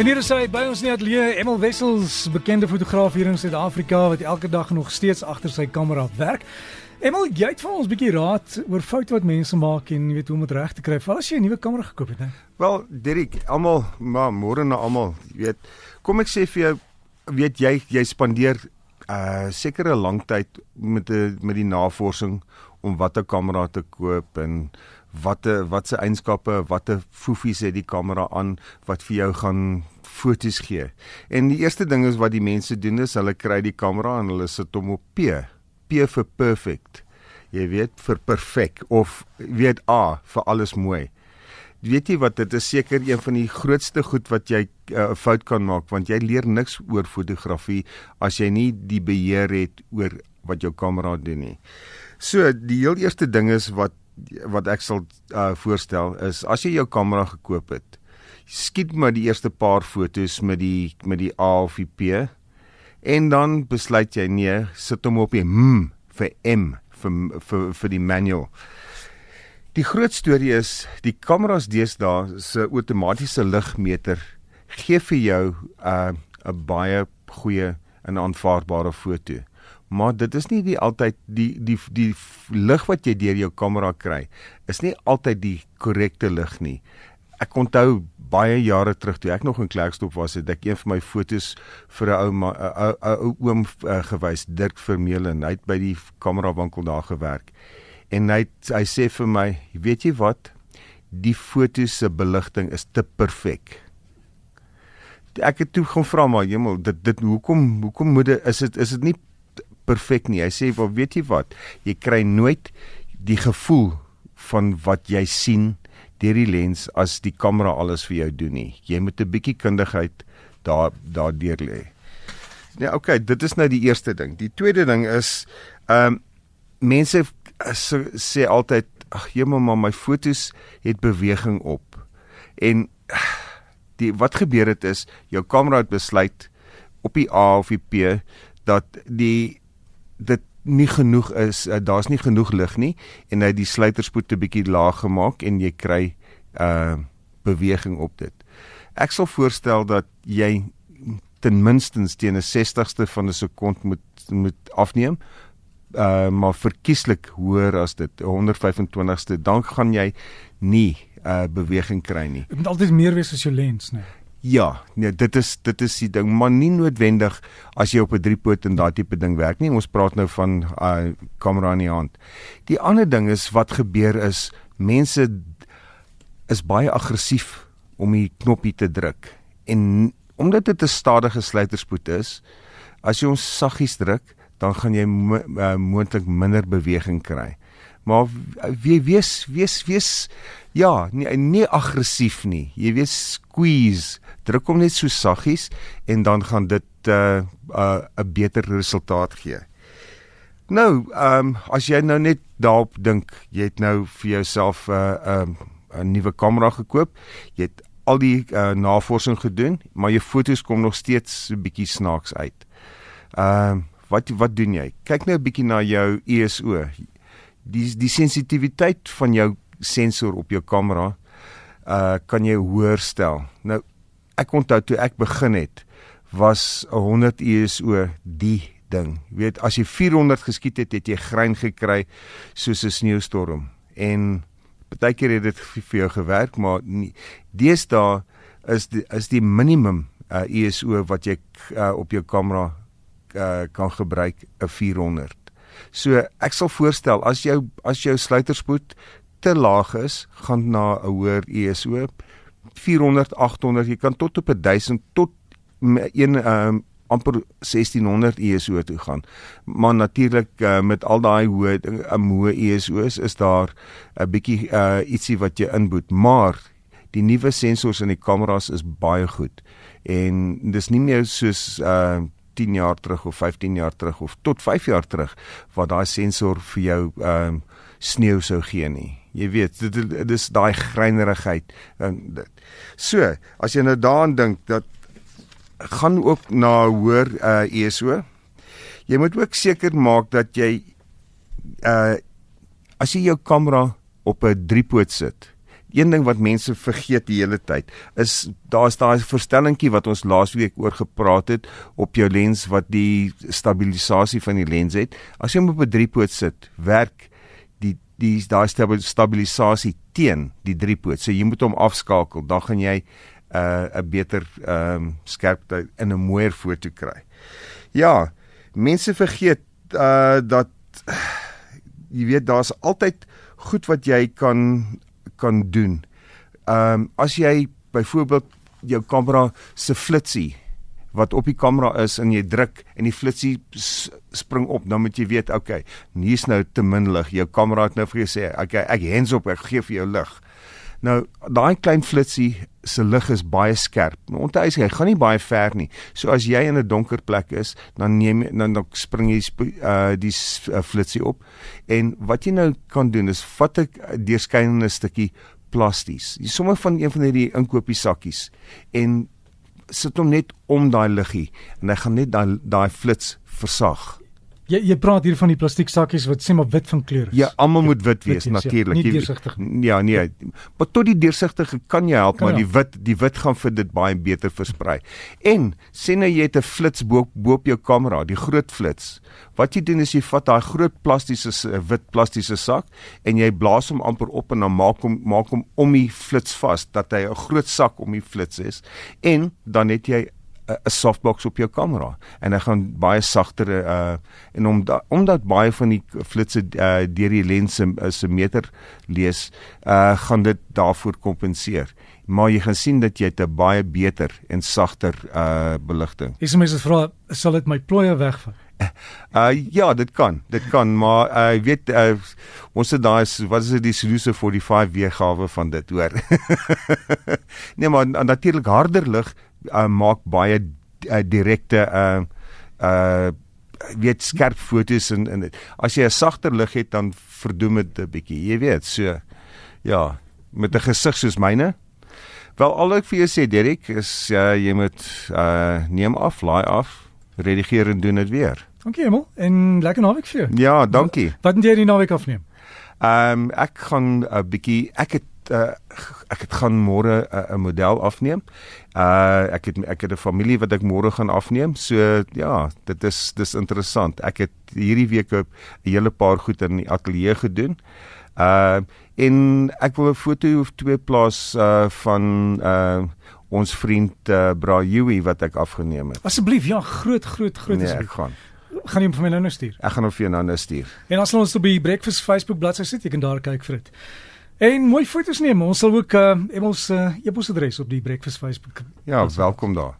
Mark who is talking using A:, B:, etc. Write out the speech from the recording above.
A: En
B: hier is hy by ons in die ateljee, Emil Wessels, bekende fotograaf hier in Suid-Afrika wat elke dag nog steeds agter sy kamera werk. Emil, jy het vir ons 'n bietjie raad oor foute wat mense maak en jy weet hoe om dit reg te kry. Val as jy 'n nuwe kamera gekoop het, né?
C: Wel, Dirk, almal, maar môre na almal, weet, kom ek sê vir jou, weet jy, jy spandeer uh sekere lang tyd met die met die navorsing om watter kamera te koop en watter wat se eienskappe, watter foefies het die kamera aan wat vir jou gaan foto's gee. En die eerste ding is wat die mense doen is hulle kry die kamera en hulle sit hom op P. P vir perfect. Jy weet vir perfek of weet A vir alles mooi. Weet jy wat dit is seker een van die grootste goed wat jy 'n uh, fout kan maak want jy leer niks oor fotografie as jy nie die beheer het oor wat jou kamera doen nie. So die heel eerste ding is wat wat ek sal uh, voorstel is as jy jou kamera gekoop het, skiet maar die eerste paar fotos met die met die A of die P en dan besluit jy nee, sit hom op die M vir M vir vir vir die manual. Die groot storie is die kameras deesdae se outomatiese ligmeter gee vir jou 'n uh, 'n baie goeie en aanvaarbare foto. Maar dit is nie die altyd die die die lig wat jy deur jou kamera kry is nie altyd die korrekte lig nie. Ek onthou baie jare terug toe ek nog in Klerksdorp was, het ek een van my fotos vir 'n ou 'n ou oom uh, gewys, Dirk Vermeulen. Hy het by die kamerawinkel daar gewerk. En hy het, hy sê vir my, weet jy wat? Die fotos se beligting is te perfek. Ek het toe gaan vra maar, hemel, dit dit hoekom hoekom moet dit is dit is dit nie perfek nie. Hy sê, "Wel, weet jy wat? Jy kry nooit die gevoel van wat jy sien deur die lens as die kamera alles vir jou doen nie. Jy moet 'n bietjie kundigheid daar daardeur lê." Nee, okay, dit is nou die eerste ding. Die tweede ding is ehm um, mense sê altyd, "Ag, jemma, maar my fotos het beweging op." En die wat gebeur het is jou kamera het besluit op die A of die P dat die dit nie genoeg is, uh, daar's nie genoeg lig nie en hy die sluiterspoed 'n bietjie laag gemaak en jy kry uh beweging op dit. Ek sal voorstel dat jy ten minste teen 'n 60ste van 'n sekond moet moet afneem. Uh maar verkieslik hoër as dit 125ste dan gaan jy nie uh beweging kry nie.
B: Dit moet altyd meer wees as jou lens, né? Nee.
C: Ja, nee, dit is dit is die ding, maar nie noodwendig as jy op 'n driepoot en daai tipe ding werk nie. Ons praat nou van uh, kamera in die hand. Die ander ding is wat gebeur is mense is baie aggressief om die knoppie te druk. En omdat dit 'n stadige sluiterspoed is, as jy ons saggies druk, dan gaan jy mo uh, moontlik minder beweging kry. Maar wie wees wees wees ja, nie nie aggressief nie. Jy weet squeeze druk hom net so saggies en dan gaan dit 'n uh, 'n uh, beter resultaat gee. Nou, ehm um, as jy nou net daarop dink, jy het nou vir jouself 'n uh, 'n uh, 'n nuwe kamera gekoop. Jy het al die uh, navorsing gedoen, maar jou fotos kom nog steeds so bietjie snaaks uit. Ehm uh, wat wat doen jy? Kyk nou 'n bietjie na jou ISO. Die die sensitiwiteit van jou sensor op jou kamera uh kan jy hoër stel. Nou ek onthou toe ek begin het was 'n 100 ISO die ding. Jy weet as jy 400 geskiet het, het jy grein gekry soos 'n sneeustorm. En baie keer het dit vir jou gewerk, maar deesdae is die, is die minimum uh, ISO wat jy uh, op jou kamera uh, kan gebruik 'n 400. So ek sal voorstel as jou as jou sluiterspoed te laag is, gaan na 'n hoër ISO 400 800 jy kan tot op 1000 tot een um, amper 1600 ISO toe gaan. Maar natuurlik uh, met al daai hoë um, hoë ISO's is daar 'n bietjie uh, ietsie wat jy inboet, maar die nuwe sensors in die kameras is baie goed. En dis nie meer soos uh 10 jaar terug of 15 jaar terug of tot 5 jaar terug waar daai sensor vir jou ehm uh, sneeu sou gee nie. Jy weet, dit, dit is daai greinerigheid en dit. So, as jy nou daaraan dink dat gaan ook na hoër uh ESO. Jy moet ook seker maak dat jy uh as jy jou kamera op 'n driepoot sit, een ding wat mense vergeet die hele tyd is daar's daai verstellingkie wat ons laasweek oor gepraat het op jou lens wat die stabilisasie van die lens het. As jy hom op 'n driepoot sit, werk die die daai stabilisasie teen die driepoot. So jy moet hom afskakel. Dan gaan jy 'n uh, 'n beter ehm um, skerpte in 'n mooier foto kry. Ja, mense vergeet uh dat jy weet daar's altyd goed wat jy kan kan doen. Ehm um, as jy byvoorbeeld jou kamera se flitsie wat op die kamera is en jy druk en die flitsie spring op, dan moet jy weet, okay, hier's nou te min lig. Jou kamera het nou vir jou sê, okay, ek hands op, ek gee vir jou lig. Nou, daai klein flitsie se lig is baie skerp. Onthou jy, hy gaan nie baie ver nie. So as jy in 'n donker plek is, dan neem dan dan spring jy uh die uh, flitsie op. En wat jy nou kan doen is vat 'n deurskynende stukkie plasties. Jy sommer van een van hierdie inkopiesakkies en sit hom net om daai liggie en hy gaan net daai daai flits versag.
B: Jy jy praat hier van die plastiek sakkies wat sê maar wit van kleur
C: is. Ja, almal moet wit wees ja. natuurlik.
B: Nie deursigtig nie.
C: Ja, nee. Maar tot die deursigtige kan jy help, kan maar die wit die wit gaan vir dit baie beter versprei. En sê nou jy het 'n flits bo op jou kamera, die groot flits. Wat jy doen is jy vat daai groot plastiese wit plastiese sak en jy blaas hom amper op en dan maak hom maak hom om die flits vas dat hy 'n groot sak om die flits is en dan het jy 'n softbox op jou kamera en hy gaan baie sagter uh en omdat omdat baie van die flitsse uh deur die lens se meter lees uh gaan dit daarvoor kompenseer. Maar jy gaan sien dat jy 'n baie beter en sagter uh beligting.
B: Dis mense vra sal dit my plooie wegvat?
C: Uh ja, dit kan. Dit kan, maar uh weet uh ons het daai wat is dit die solusie vir die 5 weergawe van dit, hoor. nee, maar natuurlik harder lig uh, maak baie uh, direkte uh uh weet skerp fotos en en as jy 'n sagter lig het dan verdoem dit 'n bietjie jy weet so ja met 'n gesig soos myne. Wel al ek vir jou sê Derek is uh, jy moet uh neem af laai af redigeer en doen dit weer.
B: Dankie Emel en lekker naweek vir jou.
C: Ja dankie.
B: Wat moet jy die naweek afneem?
C: Ehm um, ek gaan 'n bietjie ek het uh, ek het gaan môre 'n uh, model afneem. Uh ek het ek het 'n familie wat ek môre gaan afneem. So ja, dit is dis interessant. Ek het hierdie week 'n hele paar goed in die ateljee gedoen. Uh en ek wil 'n foto of twee plaas uh van uh ons vriend uh, Brahui wat ek afgeneem het.
B: Asseblief, ja, groot groot groot
C: nee, asseblief. Ek gaan
B: gaan jy hom vir my nou nou stuur.
C: Ek gaan hom vir jou nou nou stuur.
B: En as ons op die Breakfast Facebook bladsy sit, jy kan daar kyk vir dit. En mooi foto's neem. Ons sal ook uh, ons uh, e-posadres op die Breakfast Facebook.
C: Ja, welkom daar.